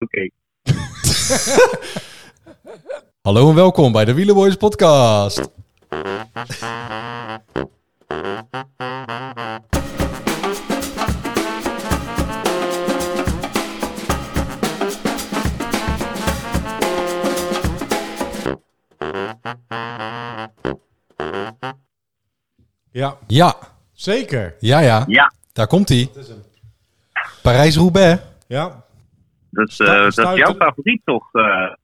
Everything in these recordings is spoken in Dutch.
Oké. Hallo en welkom bij de Wielerboys podcast. Ja, Ja, zeker. ja, ja. Ja, Daar komt hij. Parijs-Roubaix. Ja, dat Stu- eh, dat is jouw favoriet toch, eh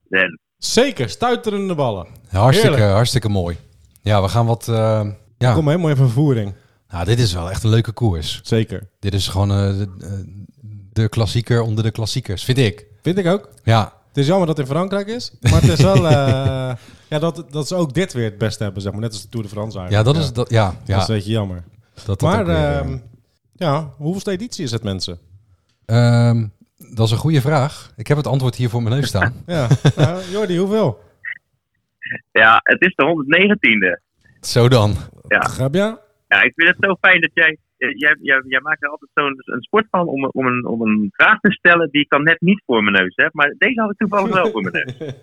Den? zeker. Stuiterende ballen. Hartstikke, Heerlijk. hartstikke mooi. Ja, we gaan wat... eh, ja, Kom helemaal in vervoering. nou, dit is wel echt een leuke koers. Zeker. Dit is gewoon eh, de, eh, de klassieker onder de klassiekers, vind ik. Vind ik ook. Ja, Het is jammer dat het in Frankrijk is. Maar het is wel... eh, ja, dat, dat ze ook dit weer het beste hebben, zeg maar. Net als de Tour de France ja eigenlijk. dat is... Dat, ja, ja, Dat is een beetje jammer. dat, dat maar, weer, eh, ehm, ja, hoeveelste editie is het, mensen? ehm, dat is een goede vraag. Ik heb het antwoord hier voor mijn neus staan. Ja. Nou, Jordi, hoeveel? Ja, het is de 119e. Zo dan. Ja? Ja, ik vind het zo fijn dat jij... Jij, jij, jij maakt er altijd zo'n een sport van om, om, een, om een vraag te stellen die ik dan net niet voor mijn neus heb. Maar deze had ik toevallig wel voor mijn neus.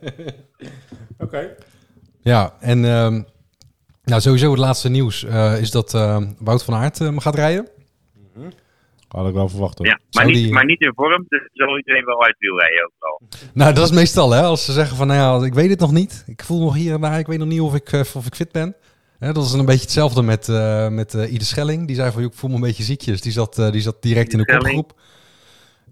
Oké. Ja, en ehm, nou, sowieso het laatste nieuws eh, is dat ehm, Wout van Aert eh, gaat rijden. Had ik wel verwacht. hoor. Ja, maar niet, die- maar niet in vorm, dus zal iedereen wel uit wil rijden overal. Nou, dat is meestal hè, als ze zeggen van, nou ja, ik weet het nog niet. Ik voel nog hier en daar, ik weet nog niet of ik, eh, of ik fit ben. Hè, dat is een beetje hetzelfde met, eh met eh, Ide Schelling. Die zei van, joh, ik voel me een beetje ziekjes. Die zat, eh, die zat direct in de kopgroep.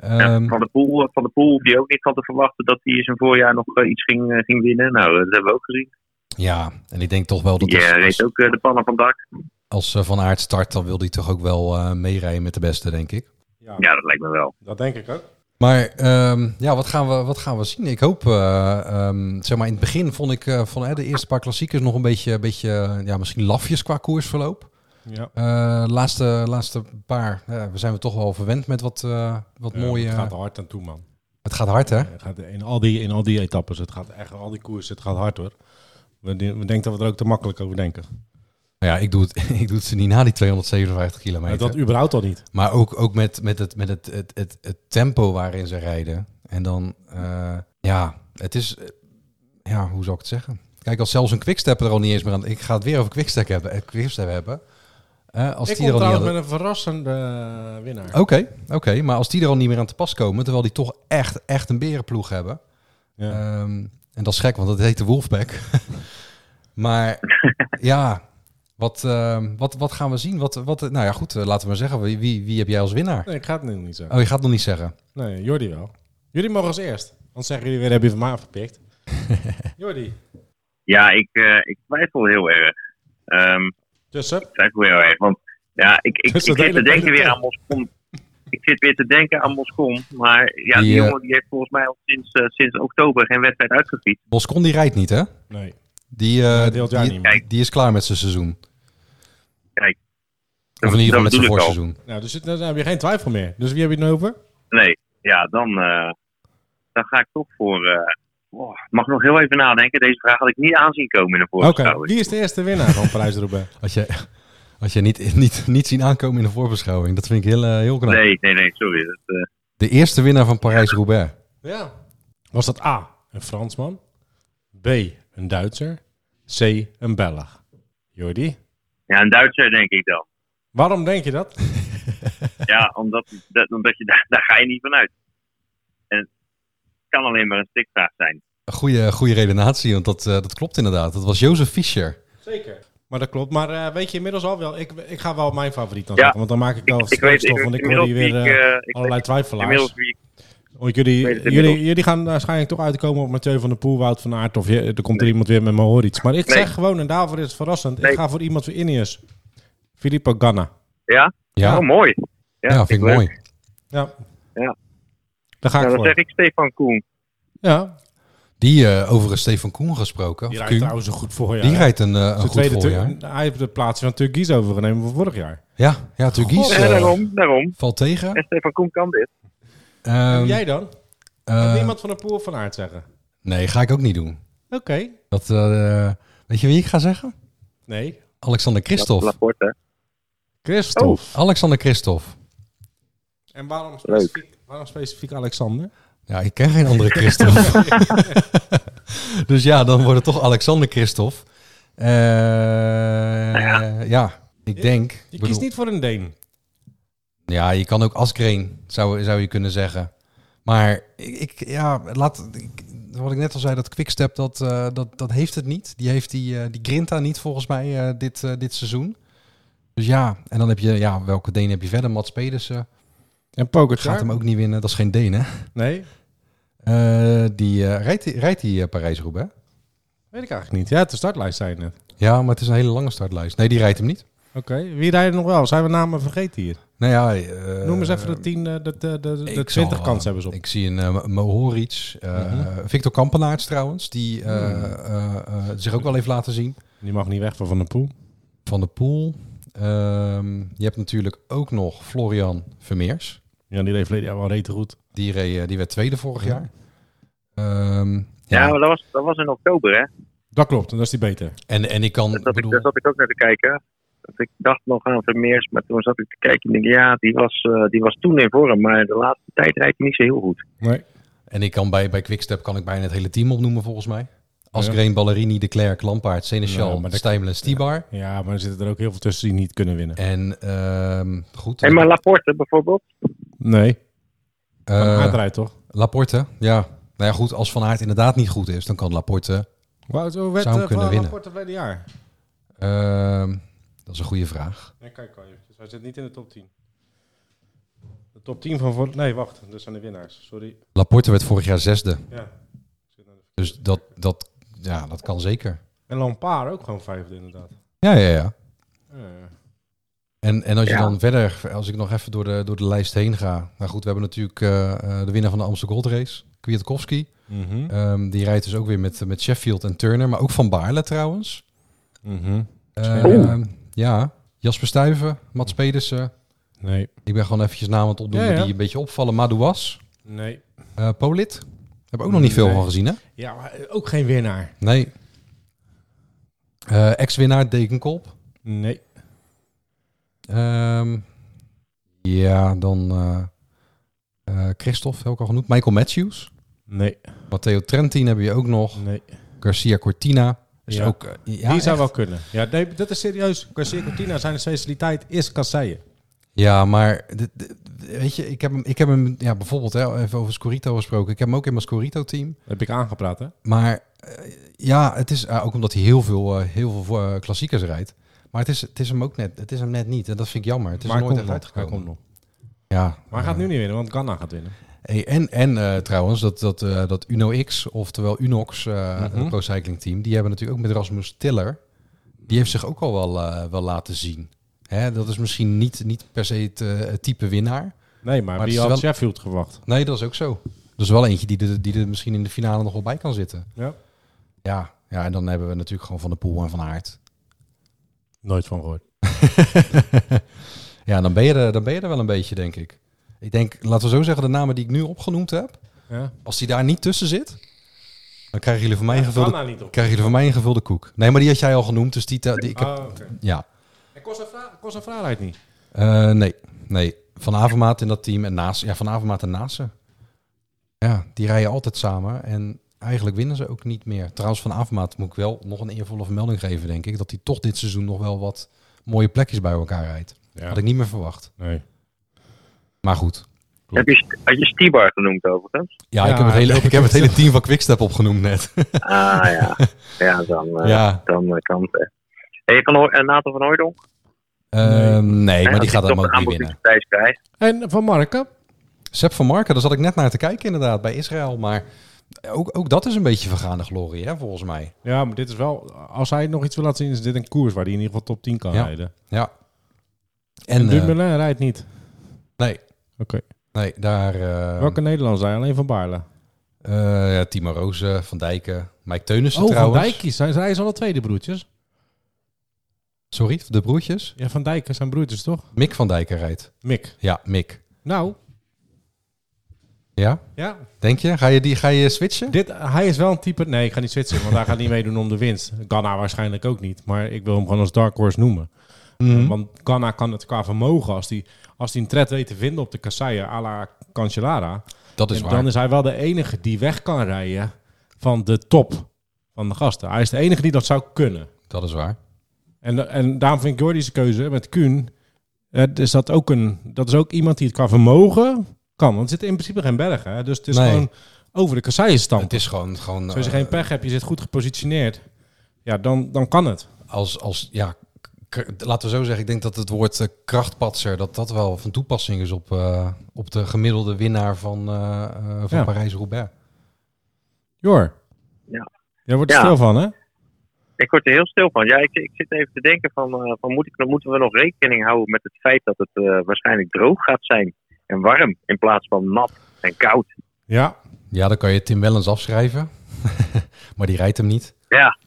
Ja, Ehm, van, de pool, van de Poel hoef je ook niet van te verwachten dat hij in zijn voorjaar nog iets ging, ging winnen. Nou, dat hebben we ook gezien. ja, en ik denk toch wel dat Die eh, als, reed ook de pannen van dak. Als, eh, Van Aert start, dan wil hij toch ook wel eh, meerijden met de beste, denk ik. Ja, Ja, dat lijkt me wel. dat denk ik ook. Maar ehm, ja, wat gaan, we, wat gaan we zien? Ik hoop, eh, ehm, zeg maar, in het begin vond ik eh, van, de eerste paar klassiekers nog een beetje, beetje eh, ja, misschien lafjes qua koersverloop. Ja. Eh, laatste, laatste paar, ja, we zijn we toch wel verwend met wat, eh, wat mooie... Het gaat hard aan toe, man. het gaat hard, hè? Het gaat in, al die, in al die etappes, het gaat echt, al die koers, het gaat hard hoor. We, we denken dat we er ook te makkelijk over denken. Nou ja, ik doe, het, ik doe het ze niet na die 257 Maar kilometer. dat überhaupt al niet. Maar ook, ook met, met, het, met het, het, het, het tempo waarin ze rijden. En dan, eh, ja, het is, eh, ja, hoe zou ik het zeggen? Kijk, als zelfs een quickstep er al niet eens meer aan... Ik ga het weer over quickstep hebben. eh, quickstep hebben. Eh, als ik die kom er al niet met een verrassende winnaar. Oké, oké. Maar als die er al niet meer aan te pas komen... terwijl die toch echt, echt een berenploeg hebben... Ja. Ehm, en dat is gek, want dat heet de Wolfpack. maar ja, wat, ehm, wat, wat gaan we zien? Wat, wat, nou ja, goed, eh, laten we maar zeggen. Wie, wie, wie heb jij als winnaar? Nee, ik ga het nu niet zeggen. Oh, je gaat het nog niet zeggen. Nee, Jordi wel. Jullie mogen als eerst. Anders zeggen jullie weer, heb je van mij afgepikt. Jordi. Ja, ik, eh, ik twijfel heel erg. Ehm, Tussen. ik twijfel heel erg. Want ja, ik, ik, ik zit te denken weer aan Moscon. Ik zit weer te denken aan Moscon. Maar ja, die, Die, eh, jongen die heeft volgens mij al sinds, sinds oktober geen wedstrijd uitgefietst. Boscon die rijdt niet, hè? Nee. Die, eh, Nee, jaar die, niet die is klaar met zijn seizoen. Kijk. Of in ieder geval met zijn voorseizoen. Nou, dus dan heb je geen twijfel meer. Dus wie heb je het nu over? Nee, ja, dan, eh, dan ga ik toch voor... eh oh, mag nog heel even nadenken. Deze vraag had ik niet aanzien komen in de Oké, voorbeschouwing. wie is de eerste winnaar van Parijs-Roubaix? Als je, als je niet, niet, niet zien aankomen in de voorbeschouwing. Dat vind ik heel, eh, heel knap. Nee, nee, nee, sorry. Dat, eh, De eerste winnaar van Parijs-Roubaix. Ja. Was dat A, een Fransman? B, een Duitser? C, een Belg? Jordi? Ja, een Duitser denk ik dan. Waarom denk je dat? Ja, omdat, dat, omdat je, daar, daar ga je niet vanuit. En het kan alleen maar een stikvraag zijn. Een goede, goede redenatie, want dat, eh, dat klopt inderdaad. Dat was Jozef Fischer. Zeker. Maar dat klopt. Maar eh, weet je inmiddels al wel, ik, ik ga wel mijn favoriet dan Ja. zeggen. Want dan maak ik wel Ik, ik weet ik, want ik hoor hier weer eh, ik allerlei twijfelaars. inmiddels wie. Want jullie, jullie, jullie gaan waarschijnlijk toch uitkomen op Mathieu van der Poel, Wout van Aert. Of je, er komt er iemand weer met me hoor iets. Maar ik Nee. zeg gewoon, en daarvoor is het verrassend. Ik ga voor iemand voor Ineos. Filippo Ganna. Ja? Ja, Oh, mooi. Ja, ja, vind ik leuk. mooi. Ja. Ja. Daar ga ik Ja, dan voor. zeg ik Stefan Koen. Ja. Die uh, over Stefan Koen gesproken. Die rijdt Kuhn, trouwens een goed voorjaar. die rijdt een, uh, een goed voorjaar. Tur- Hij heeft de plaats van Turkies overgenomen van vorig jaar. Ja, ja Turkies Ja, eh, daarom, daarom. valt tegen. En Stefan Koen kan dit. Ehm, jij dan? eh, Kan niemand van de Poel van Aert zeggen? nee, ga ik ook niet doen. Oké. Dat, eh, weet je wie ik ga zeggen? Nee. Alexander Christophe. Laporte. Christophe. Alexander Christophe. En waarom specifiek, waarom specifiek Alexander? Ja, ik ken geen andere Christophe. dus ja, dan wordt het toch Alexander Christophe. Eh, ja. ik denk... Je kiest bedoel- niet voor een Deen. Ja, je kan ook Askreen, zou, zou je kunnen zeggen. Maar ik, ik- ja, laat, ik, wat ik net al zei, dat Quickstep, dat, eh, dat, dat heeft het niet. Die heeft die, eh, die Grinta niet volgens mij eh, dit, dit seizoen. Dus ja, en dan heb je, ja, welke Deen heb je verder? Mats Pedersen En Pogacar? gaat hem ook niet winnen. Dat is geen Deen, hè? Nee, die, rijdt die, rijdt die Parijs-Roubaix? weet ik eigenlijk niet. Ja, het de startlijst zijn net. Ja, maar het is een hele lange startlijst. Nee, die rijdt hem niet. Oké, wie rijden nog wel? Zijn we namen vergeten hier? Nou ja, eh, Noem eens even de 10, eh, de, de, de, de ik 20 zal, kansen hebben ze op. Ik zie een uh, Mohoric. Victor Kampenaerts trouwens, die eh, Hmm. eh, eh, zich ook wel heeft laten zien. Die mag niet weg van Van der Poel. Van de Poel. Ehm, je hebt natuurlijk ook nog Florian Vermeers. Ja, die reed verleden jaar wel rete goed. Die, reed, die werd tweede vorig Ja. jaar. Ehm, Ja, ja, maar dat was, dat was in oktober, hè? Dat klopt, en dat is die beter. en, en ik kan... Daar zat, ik, bedoel, zat ik ook naar te kijken. Dat ik dacht nog aan Vermeers, maar toen zat ik te kijken en denk ja, die was, eh, die was toen in vorm. Maar de laatste tijd rijdt hij niet zo heel goed. Nee. en ik kan bij, bij Quickstep kan ik bijna het hele team opnoemen volgens mij. Asgreen, Ballerini, De Klerk, Lampaard, Seneschal, Ja, maar dat- Stijmel en Stibar. Ja, maar er zitten er ook heel veel tussen die niet kunnen winnen. En ehm, goed. En maar Laporte bijvoorbeeld. Nee, eh, Van Aert rijdt toch? Laporte, ja. Nou ja, goed, als Van Aert inderdaad niet goed is, dan kan Laporte... Wauw, zo werd Zou hem eh, kunnen Van winnen. Laporte verleden jaar. ehm, dat is een goede vraag. Ja, kijk al eventjes. Hij zit niet in de top 10. De top 10 van... Voor... Nee, wacht. Dat zijn de winnaars. Sorry. Laporte werd vorig jaar zesde. Ja. Dus dat, dat, ja, dat kan zeker. En Lampaard ook gewoon vijfde inderdaad. Ja, ja, ja. En, en als je Ja. dan verder, als ik nog even door de, door de lijst heen ga. Nou goed, we hebben natuurlijk eh, eh, de winnaar van de Amsterdam Gold Race, Kwiatkowski. Mhm. Ehm, die rijdt dus ook weer met, met Sheffield en Turner, maar ook Van Baarle trouwens. Mhm. Ehm, ja, Jasper Stuyven, Mats Pedersen. Nee. Ik ben gewoon eventjes namen aan het Ja, ja. die een beetje opvallen. Madouas, Nee. eh Polit. Hebben we ook nog niet veel Nee. van gezien, hè? Ja, maar ook geen winnaar. Nee. Eh, Ex-winnaar Dekenkolp. Nee. Ehm, ja, dan eh eh, Christophe, heb ik al genoemd. Michael Matthews. Nee. Matteo Trentin hebben je ook nog. Nee. Garcia Cortina. Ja. ook, eh, ja, die zou wel kunnen. Ja, nee, dat is serieus. Garcia Cortina, zijn specialiteit is kasseien. Ja, maar weet je, ik heb hem, ik heb hem ja, bijvoorbeeld hè, even over Scorito gesproken. Ik heb hem ook in mijn Scorito-team. heb ik aangepraat, hè? Maar eh, ja, het is eh, ook omdat hij heel veel, heel veel klassiekers rijdt. Maar het is, het is hem ook net, het is hem net niet. En dat vind ik jammer. Het is maar nooit echt uitgekomen. Ja, Maar hij gaat nu niet winnen, want Ganna gaat winnen. Hey, en en eh, trouwens, dat, dat, eh, dat Uno X, oftewel Unox, eh Mhm. het Pro Cycling Team, die hebben natuurlijk ook met Rasmus Tiller, die heeft zich ook al wel, wel laten zien. Hè, dat is misschien niet, niet per se het, het type winnaar. Nee, maar, Maar wie had wel- Sheffield gewacht? Nee, dat is ook zo. Dat is wel eentje die er, die er misschien in de finale nog wel bij kan zitten. Ja. Ja, ja, en dan hebben we natuurlijk gewoon Van de Poel en Van Aert. Nooit van gehoord. ja, dan ben, je er, dan ben je er wel een beetje, denk ik. Ik denk, laten we zo zeggen, de namen die ik nu opgenoemd heb, Ja. als die daar niet tussen zit, dan krijgen jullie van mij een gevulde krijgen jullie van mij een gevulde koek. Nee, maar die had jij al genoemd, dus die... die ik heb, oké. Ja. En Costa Fra rijdt niet. Eh, nee, nee. Van Avermaat in dat team en Naas. Ja, Van Avermaat en Naassen. Ja, die rijden altijd samen en eigenlijk winnen ze ook niet meer. Trouwens, Van Avermaat moet ik wel nog een eervolle vermelding geven, denk ik. Dat hij toch dit seizoen nog wel wat mooie plekjes bij elkaar rijdt. Ja. Had ik niet meer verwacht. Nee. Maar goed. Heb je, had je Stibar genoemd overigens? Ja, Ja, ik heb het hele, ik heb het hele team van Quickstep opgenoemd net. Ah ja, ja dan, eh, ja, dan eh, kan het. eh. Hey, van Hooy- en Nathan van Hooydonk? Ehm, nee, maar die gaat hem ook een niet winnen. En Van Marken? Sepp van Marken, daar zat ik net naar te kijken inderdaad, bij Israël. Maar ook, ook dat is een beetje vergaande glorie, hè, volgens mij. Ja, maar dit is wel... Als hij nog iets wil laten zien, is dit een koers waar hij in ieder geval top 10 kan Ja. rijden. Ja. En, En, eh, Dumoulin rijdt niet. nee, Oké. nee, daar... eh, Welke Nederlanders zijn? Alleen Van Baarle. eh, ja, Timo Rozen, Van Dijken, Mike Teunissen Oh, Van trouwens. Dijkjes. Zijn, zijn ze alle tweede broertjes? Sorry, de broertjes. Ja, Van Dijken zijn broertjes, toch? Mick van Dijken rijdt. Mick. Ja, Mick. Nou, Ja, ja. denk je? Ga je, die, ga je switchen? Dit, hij is wel een type... Nee, ik ga niet switchen, want hij gaat niet meedoen om de winst. Ganna waarschijnlijk ook niet. Maar ik wil hem gewoon als dark horse noemen. Mhm. Want Ganna kan het qua vermogen, als hij als die een tred weet te vinden op de kasseien à la Cancellara, Dat is waar. dan is hij wel de enige die weg kan rijden van de top van de gasten. Hij is de enige die dat zou kunnen. Dat is waar. En, en daarom vind ik Jordi's keuze met Kuhn. eh, is dat, ook een, dat is ook iemand die het qua vermogen kan. Want er zitten in principe geen bergen. Hè? Dus het is Nee. gewoon over de kasseien Het is gewoon, gewoon Als je eh, geen pech hebt, je zit goed gepositioneerd. Ja, dan, dan kan het. als, als ja, laten we zo zeggen, ik denk dat het woord eh, krachtpatser, dat dat wel van toepassing is op, eh, op de gemiddelde winnaar van, eh, van Ja. Parijs-Roubaix. Jor. Ja. Jij wordt er Ja. stil van, hè? Ik word er heel stil van. Ja, ik, ik zit even te denken van, eh, van moet ik, moeten we nog rekening houden met het feit dat het eh, waarschijnlijk droog gaat zijn en warm in plaats van nat en koud. Ja. Ja, dan kan je Tim Wellens afschrijven, maar die rijdt hem niet. Ja.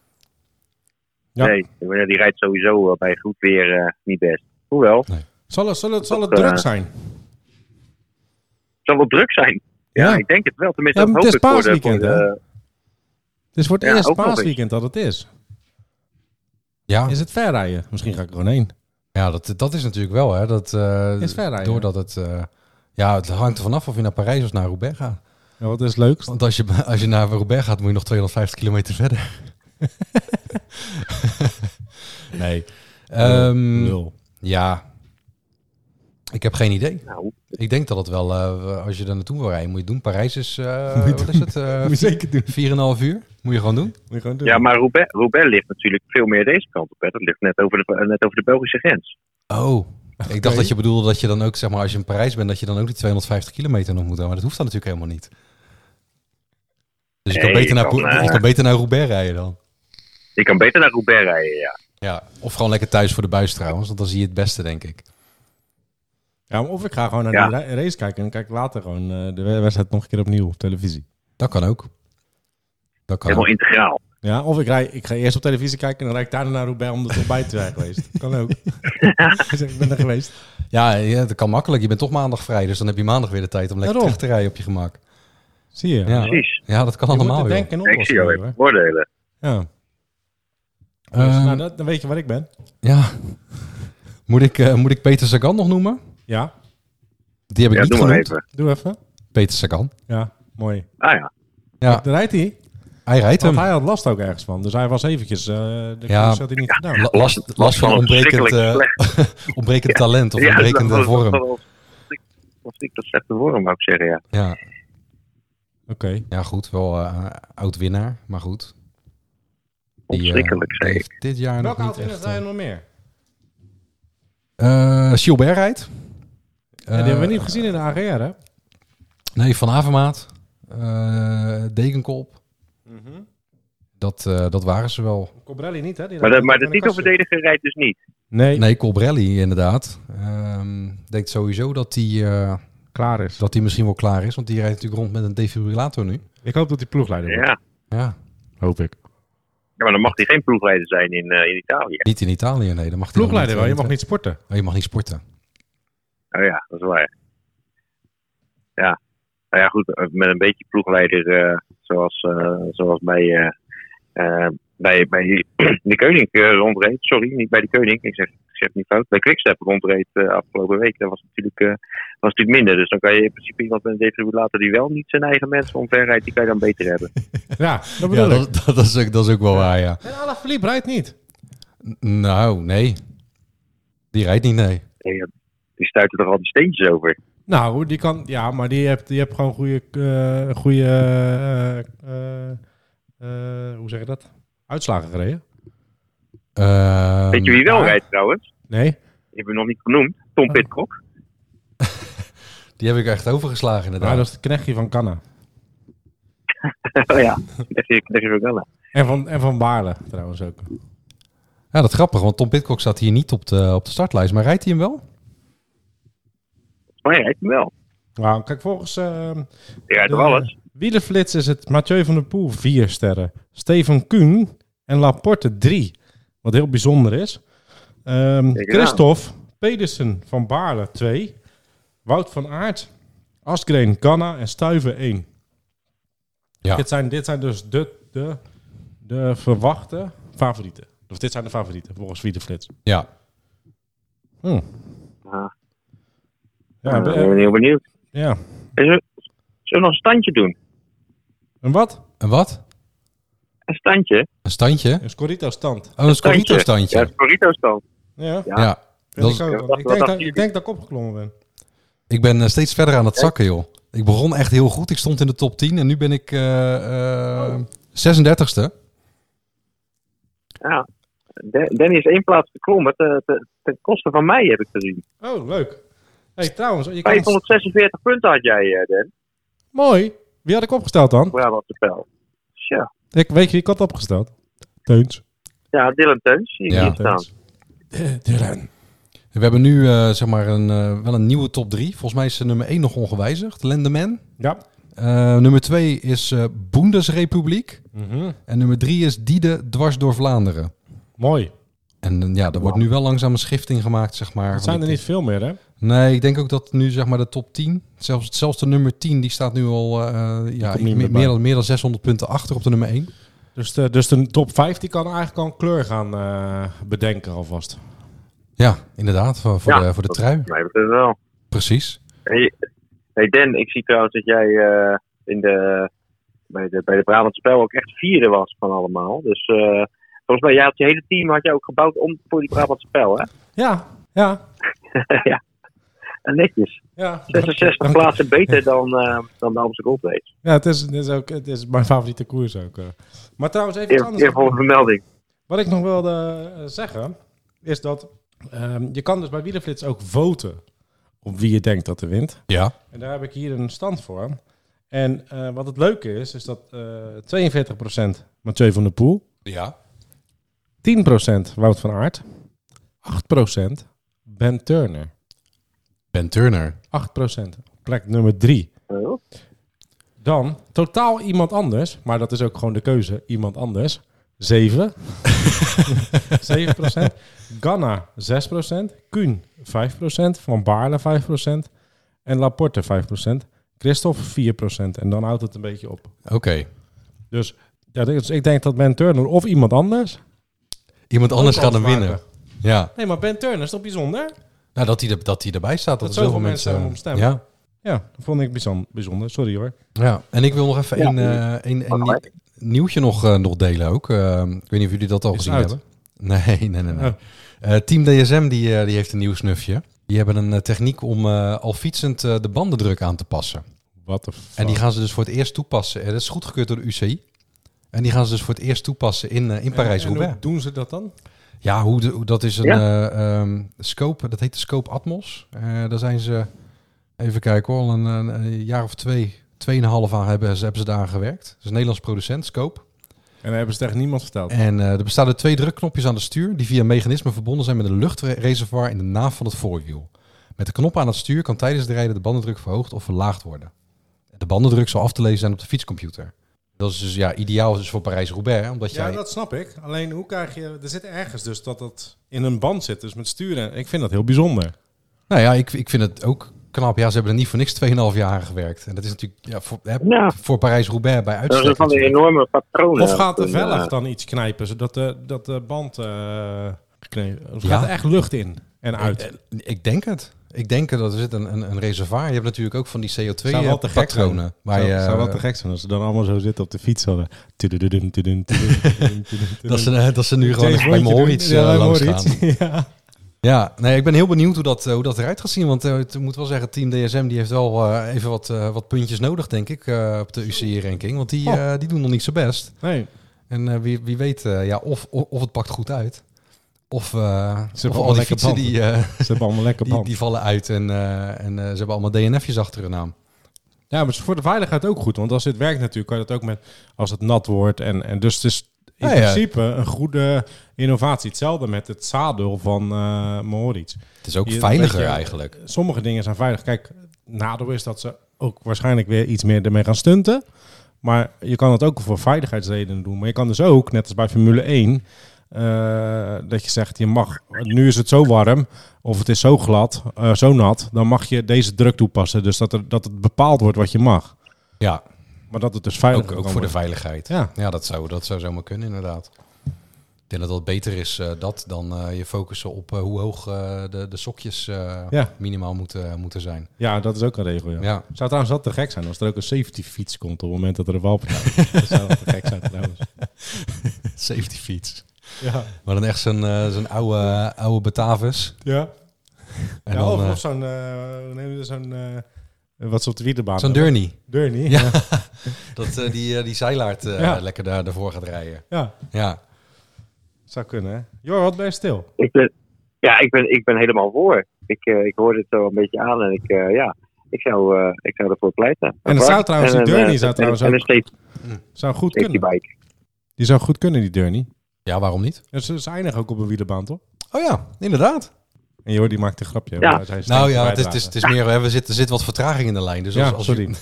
Ja. Nee, die rijdt sowieso eh, bij goed weer eh, niet best. Hoewel, Zal het, zal het, zal het Dat, druk eh, zijn? zal wel druk zijn. Ja, Ja. ik denk het wel. Tenminste, Ja, dat het ik is paasweekend, voor de- Het is voor het ja, eerst paasweekend dat het is. Ja, Is het ver rijden? Misschien ga ik er gewoon heen. ja dat, dat is natuurlijk wel, hè. Dat, eh, Is ver rijden. doordat het, eh, ja, het hangt er vanaf of je naar Parijs of naar Roubaix gaat. Ja, wat is het leukst? Want als je, als je naar Roubaix gaat, moet je nog 250 kilometer verder. nee. Ehm, Nul. ja, ik heb geen idee. nou, Ik denk dat het wel, eh, als je er naartoe wil rijden, moet je het doen. Parijs is, eh, Moet is het? eh, Moet je zeker doen. 4,5 uur? Moet je gewoon doen. Moet je gewoon doen. ja, maar Roubaix, Roubaix ligt natuurlijk veel meer deze kant op. Hè. Dat ligt net over, de, net over de Belgische grens. Oh, ik dacht dat je bedoelde dat je dan ook, zeg maar, als je in Parijs bent, dat je dan ook die 250 kilometer nog moet doen. Maar dat hoeft dan natuurlijk helemaal niet. Dus je, kan Nee, beter je naar, kan, je kan beter naar Roubaix rijden dan. Je kan beter naar Roubaix rijden, ja. Ja, of gewoon lekker thuis voor de buis trouwens, want dan zie je het beste, denk ik. Ja, of ik ga gewoon naar Ja. ra- race kijken en dan kijk ik later gewoon eh, de wedstrijd nog een keer opnieuw op televisie. Dat kan ook. Dat kan Helemaal ook. integraal. Ja, of ik, rij, ik ga eerst op televisie kijken en dan rijd ik daarna naar Roubaix om er toch bij te zijn geweest. Kan ook. Dus ik ben er geweest. Ja, ja, dat kan makkelijk. Je bent toch maandag vrij, dus dan heb je maandag weer de tijd om lekker terug te rijden op je gemak. Zie je? Ja. Precies. Ja, dat kan Je allemaal, denken en Ik zie jou oplossen. even hoor. voordelen. Ja. Ehm, Dus, nou, dat, dan weet je waar ik ben. Ja. Moet ik, eh, moet ik Peter Sagan nog noemen? Ja, Die heb ik Ja, niet doe maar genoemd. even. doe even. Peter Sagan. Ja, mooi. Ah ja. Ja, Daar rijdt hij. hij rijdt Want hem. hij had last ook ergens van. Dus hij was eventjes... eh de Ja. had hij niet gedaan. La- Last, last van ontbrekend, eh, slecht. ontbrekend talent of Ja, ontbrekende dat was- vorm. dat was- was niet dat slechte vorm, zou ik zeggen, ja. Ja, Oké. ja, goed. Wel eh oud winnaar, maar goed. Eh, Verschrikkelijk, heeft dit jaar nog Welke niet auto echt... zijn er eh, nog meer? eh, Gilbert rijdt. Ja, die hebben we niet gezien in de AGR, hè? Nee, Van Avermaat. eh Degenkolb. Dat, eh, dat waren ze wel. Cobrelli niet, hè? Die Maar de, maar de een titelverdediger rijdt dus niet. Nee, Nee, Colbrelli inderdaad. Ehm denkt sowieso dat hij eh, klaar is. dat hij misschien wel klaar is. Want die rijdt natuurlijk rond met een defibrillator nu. Ik hoop dat hij ploegleider wordt. Ja. Ja, Hoop ik. Ja, maar dan mag hij geen ploegleider zijn in, eh, in Italië. niet in Italië, nee. Dan mag hij Ploegleider wel, je mag niet sporten. Oh, je mag niet sporten. Oh ja, dat is waar. Ja. Nou ja, goed, eh, met een beetje ploegleider eh, zoals, eh, zoals bij, eh, eh, bij, bij de Koning eh, rondreed. Sorry, niet bij de Koning. Ik zeg, ik zeg het niet fout. Bij Quickstep rondreed eh, afgelopen week. Dat was natuurlijk, eh, was natuurlijk minder. Dus dan kan je in principe iemand met een defibrillator die wel niet zijn eigen mensen omverrijdt, die kan je dan beter hebben. Ja, dat Ja, bedoel ik. dat, dat, is ook, dat is ook wel waar, ja. En Alaphilippe rijdt niet. N- Nou, nee. Die rijdt niet, nee. Ja, Die stuiten toch al die steentjes over. Nou, die kan... Ja, maar die hebt, die hebt gewoon goede... eh goede eh, eh, eh, hoe zeg je dat? Uitslagen gereden. Ehm, Weet je wie wel rijdt trouwens? Nee? Die hebben we nog niet genoemd. Tom Pitcock. Die heb ik echt overgeslagen, inderdaad. Dat is het knechtje van Canna. oh ja, leg je, leg je ook wel aan. En van, en van Baarle trouwens ook. Ja, dat is grappig, want Tom Pitcock staat hier niet op de, op de startlijst. Maar rijdt hij hem wel? Maar hij rijdt hem wel. Nou, kijk, volgens... eh, Die rijdt de alles? Wielerflits is het Mathieu van der Poel 4 sterren. Steven Kuhn en Laporte 3. Wat heel bijzonder is. Ehm eens Christophe Pedersen van Baarle 2. Wout van Aert, Asgreen, Ganna en Stuiven 1. Ja. Dit, zijn, dit zijn dus de, de, de verwachte favorieten. Of dit zijn de favorieten volgens Wielerflits. Ja. Hm. Ah, Ja, ik be- ben heel benieuwd. ja. Is er, we nog een standje doen? En wat? Een wat? Een standje? Een standje? Een Scorito stand. Oh, een Scorito standje. Ja, een Scorito stand. Ja, Ja. Ja. Dat ik ook Ja, denk, dat, ik denk dat ik opgeklommen ben. Ik ben eh, steeds verder aan het zakken, joh. Ik begon echt heel goed. Ik stond in de top 10 en nu ben ik eh, eh, 36ste. Ja. De- Danny is één plaats geklommen ten, koste van mij, heb ik gezien. Oh, leuk. hey, trouwens, je kan 546 punten had jij, eh, Dan. Mooi. Wie had ik opgesteld dan? Brabantse spel. Tja. Ik, weet je wie ik had opgesteld? Teuns. Ja, Dylan Teuns. Ja. staan. Dylan. We hebben nu eh, zeg maar een, eh, wel een nieuwe top 3. Volgens mij is eh, nummer 1 nog ongewijzigd. Lendeman. Ja. Eh, nummer 2 is eh Bundesrepubliek. Mhm. En nummer 3 is Diede dwars door Vlaanderen. Mooi. En eh, ja, er wordt nu wel langzaam een schifting gemaakt, zeg maar. Het zijn er niet veel meer, hè? Nee, ik denk ook dat nu zeg maar de top 10, zelfs, zelfs de nummer 10, die staat nu al eh, ja, meer, dan, meer dan 600 punten achter op de nummer 1. Dus de, dus de top 5 die kan eigenlijk al een kleur gaan eh, bedenken alvast. Ja, inderdaad, voor, voor Ja, de, voor de trui. Nee, dat is wel. Precies. Hey, hey Dan, ik zie trouwens dat jij eh, in de, bij, de, bij de Brabant Spel ook echt vierde was van allemaal. Dus eh, volgens mij, jij had je hele team had jij ook gebouwd om voor die Brabant Spel, hè? Ja, ja. ja. En netjes. Ja, 66 Dank- plaatsen beter dan, eh, dan de Amsterdam Gold Race. Ja, het is, het is, ook, het is mijn favoriete koers ook. eh. Maar trouwens, even Eer, anders. eervolle vermelding. Wat ik nog wilde eh, zeggen, is dat ehm, je kan dus bij Wielerflits ook voten op wie je denkt dat er wint. Ja. En daar heb ik hier een stand voor. En eh, wat het leuke is, is dat eh 42% Mathieu van der Poel, 10% Ja. Wout van Aert, 8% Ben Turner. Ben Turner. 8%. Plek nummer 3. Oh. Dan totaal iemand anders, maar dat is ook gewoon de keuze, iemand anders. 7. 7%. Ganna 6%. Kuhn 5%. Van Baarle 5%. En Laporte 5%. Christophe 4%. En dan houdt het een beetje op. Oké. Dus, ja, dus ik denk dat Ben Turner of iemand anders... Iemand anders gaat hem winnen. Ja. Nee, maar Ben Turner is toch bijzonder? Nou, dat hij, er, dat hij erbij staat. Dat, Dat er zoveel mensen... mensen om stemmen. ja. Ja, dat vond ik bijzonder. bijzonder. Sorry hoor. ja. En ik wil nog even Ja. een, eh, een, een nieuw- nieuwtje nog, eh, nog delen ook. Eh, ik weet niet of jullie dat al Is gezien uit? hebben. Nee, nee, nee. nee. Oh. Eh, Team DSM die, eh, die heeft een nieuw snufje. Die hebben een techniek om eh, al fietsend eh, de bandendruk aan te passen. Wat de En die gaan ze dus voor het eerst toepassen. Eh, dat is goedgekeurd door de UCI. En die gaan ze dus voor het eerst toepassen in, in Parijs-Roubaix. hoe doen ze dat dan? Ja, hoe, de, hoe- dat is een Ja. eh, ehm, scope. Dat heet de Scope Atmos. Eh, daar zijn ze, even kijken hoor, al een, een, een jaar of twee, tweeënhalf aan hebben, ze- hebben ze daar aan gewerkt. Het is een Nederlands producent, Scope. En dan hebben ze tegen niemand verteld. En eh, er bestaan er twee drukknopjes aan het stuur die via een mechanisme verbonden zijn met een luchtreservoir in de naaf van het voorwiel. Met de knop aan het stuur kan tijdens de rijden de bandendruk verhoogd of verlaagd worden. De bandendruk zal af te lezen zijn op de fietscomputer. Dat is dus ja, ideaal dus voor Parijs-Roubaix, omdat Ja, jij... dat snap ik. Alleen hoe krijg je... Er zit ergens dus dat dat in een band zit, dus met sturen. Ik vind dat heel bijzonder. Nou ja, ik, ik vind het ook knap. Ja, ze hebben er niet voor niks 2,5 jaar aan gewerkt. En dat is natuurlijk ja, voor, hè, Ja. voor Parijs-Roubaix bij Dat is uitstek. van die natuurlijk. enorme patronen. Of gaat de Een, velg eh, dan iets knijpen, zodat de, dat de band uh, geknepen... Of Ja. gaat er echt lucht in en uit? Ik, ik denk het. Ik denk dat er zit een, een, een reservoir. Je hebt natuurlijk ook van die Zou wel te gek zijn. CO2-patronen. Waar zou, je, zou wel te gek zijn als ze dan allemaal zo zitten op de fiets. Hadden. Dat, ze, eh, dat ze nu gewoon bij Ja, bij langs Moritz. gaan. Ja. Ja, nee, ik ben heel benieuwd hoe dat, eh, hoe dat eruit gaat zien. Want eh, ik moet wel zeggen, Team DSM die heeft wel eh, even wat, eh, wat puntjes nodig, denk ik, eh, op de UCI-ranking. Want die, Oh. eh, die doen nog niet zo best. Nee, En eh, wie, wie weet eh, ja, of, of het pakt goed uit. Of, eh, of al die fietsen eh, ze hebben allemaal lekker die, die vallen uit. En, eh, en ze hebben allemaal DNF'jes achter hun naam. Ja, maar het is voor de veiligheid ook goed. Want als dit werkt natuurlijk, kan je dat ook met als het nat wordt. En, en dus het is in Ja, ja. principe een goede innovatie. Hetzelfde met het zadel van eh Moritz. Het is ook Je- veiliger je, eigenlijk. Sommige dingen zijn veilig. Kijk, nadeel is dat ze ook waarschijnlijk weer iets meer ermee gaan stunten. Maar je kan het ook voor veiligheidsredenen doen. Maar je kan dus ook, net als bij Formule 1, eh, dat je zegt, je mag, nu is het zo warm of het is zo glad, eh, zo nat, dan mag je deze druk toepassen. Dus dat, er, dat het bepaald wordt wat je mag. Ja, Maar dat het dus veilig ook, ook voor de veiligheid. Ja. Ja, dat zou, dat zou zomaar kunnen inderdaad. Ik denk dat dat beter is eh, dat dan je focussen op hoe hoog de, de sokjes Ja. minimaal moeten, moeten zijn. Ja, dat is ook een regel, ja. Ja. Zou trouwens wat te gek zijn als er ook een safety fiets komt op het moment dat er een valpartij is. dat zou te gek zijn trouwens. Safety fiets. Ja. Maar dan echt zo'n eh, zo'n oude, oude Batavus. Ja. En ja dan, of, eh, of zo'n, hoe neem je dat, zo'n, eh, wat ze op de zo'n hebben. Durnie. Durnie, Ja. ja. Dat eh, die, die zeilaard eh, Ja. lekker daar, daarvoor gaat rijden. ja. Ja. Zou kunnen, hè. Jor, wat ben je stil? Ik ben, ja, ik ben, ik ben helemaal voor. Ik, eh, ik hoorde het zo een beetje aan en ik, eh, ja, ik zou, eh, ik zou ervoor pleiten. En dat zou trouwens, die eh, zou en- trouwens en een ook- Zou goed kunnen. bike. Die zou goed kunnen, die Durnie. Ja, waarom niet? Ja, ze, ze eindigen ook op een wielenbaan, toch? Oh ja, inderdaad. En Jor, die maakt een grapje. Ja. Nou ja, het is, het is, het is meer, we zitten, er zit wat vertraging in de lijn. Dus als, Ja, als sorry.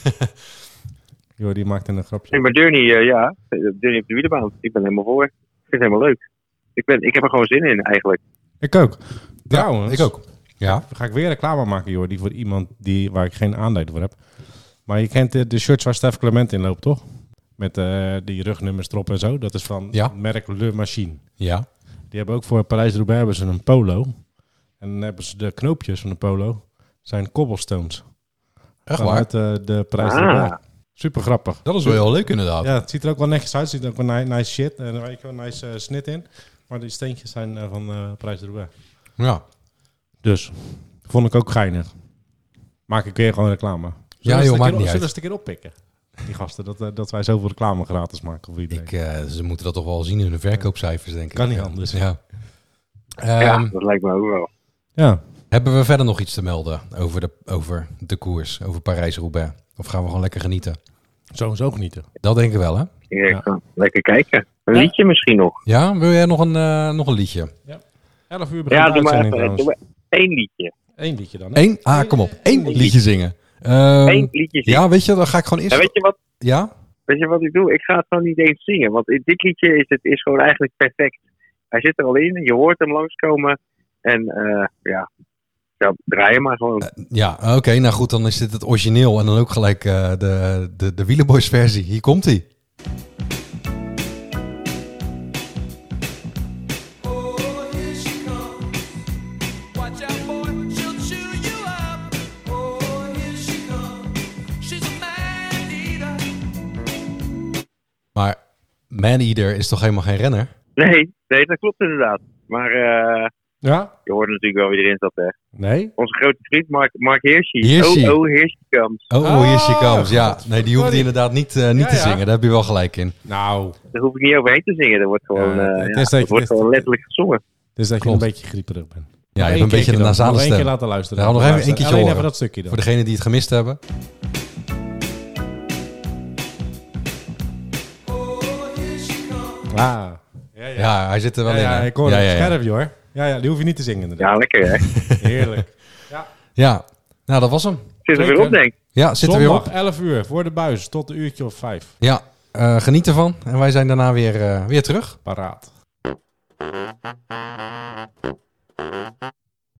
Jor, die maakt een grapje. Nee, maar Durnie, eh, ja, Durnie op de wielerbaan. Ik ben helemaal voor. Ik vind het helemaal leuk. Ik, ben, ik heb er gewoon zin in eigenlijk. Ik ook. Ja, Trouwens, ik ook. Ja, ga ik weer reclame maken, joh. Die voor iemand die, waar ik geen aanleiding voor heb. Maar je kent de, de shirts waar Stef Clement in loopt, toch? Met eh, die rugnummers erop en zo. Dat is van Ja. het merk Le Machine. ja. Die hebben ook voor Parijs-Roubaix hebben ze een polo. En dan hebben ze de knoopjes van de polo. zijn cobblestones. Echt waar? Vanuit eh, de Parijs-Roubaix. Ah. Super grappig. Dat is wel heel leuk inderdaad. Ja, het ziet er ook wel netjes uit. Het ziet er ook wel ni- nice shit. En er wel, nice eh, snit in. Maar die steentjes zijn eh, van eh Parijs-Roubaix. Ja. Dus, vond ik ook geinig. Maak ik weer gewoon reclame. Zullen Ja, joh, een maakt niet Zullen we eens een keer oppikken? Die gasten, dat, eh, dat wij zoveel reclame gratis maken voor iedereen. Ik, eh, ze moeten dat toch wel zien in hun verkoopcijfers, denk ik. Kan niet Ja. anders. Ja. ja, Ehm, dat lijkt me ook wel. Ja, Hebben we verder nog iets te melden over de, over de koers, over Parijs-Roubaix? Of gaan we gewoon lekker genieten? sowieso genieten. Dat denk ik wel, hè? Ik Ja. lekker kijken. Een Ja. liedje misschien nog. Ja, wil jij nog een, eh, nog een liedje? 11 uur begint Ja, doe maar uitzending even trouwens. doe maar één liedje. Eén liedje dan. hè? Eén? Ah, kom op. Eén liedje zingen. Ehm, Eén liedje zingen. ja, weet je, dan ga ik gewoon eerst... En weet je wat? Ja? Weet je wat ik doe? Ik ga het gewoon niet eens zingen. Want dit liedje is het is gewoon eigenlijk perfect. Hij zit er al in. Je hoort hem langskomen. En eh, ja, ja, draai maar gewoon. Ja, oké. nou goed, dan is dit het origineel. En dan ook gelijk eh, de, de, de Wielerboys versie. Hier komt hij. Maneater is toch helemaal geen renner? Nee, nee, dat klopt inderdaad. Maar eh, Ja? je hoort natuurlijk wel wie erin zat. Hè. Nee? Onze grote vriend Mark, Mark Hirschi. Hirschi. Oh, oh, comes. Oh, oh comes. Ja, nee, die hoeft inderdaad niet, eh, niet Ja, te ja. zingen. Daar heb je wel gelijk in. Nou, Daar hoef ik niet overheen te zingen. Dat wordt gewoon, Ja, eh, het ja, is dat je- wordt het is- gewoon letterlijk gezongen. dus dat Klopt. je een beetje grieperig bent. Ja, je hebt een beetje dan. nasale Nog één keer stem. laten luisteren. Ja, nog even een Luisteren. keertje Alleen horen. even dat stukje dan. Voor degenen die het gemist hebben. Ah. Ja, ja. Ja, hij zit er wel Ja, in. ja, ik hoor ja, het. ja, ja. Scherp, joh. Ja, ja, die hoef je niet te zingen inderdaad. Ja, lekker hè. Heerlijk. Ja, nou dat was hem. Zit er weer op, denk ik. Ja, zit er weer op. 11 uur, voor de buis, tot een uurtje of vijf. Ja, eh, geniet ervan. En wij zijn daarna weer, eh, weer terug. Paraat.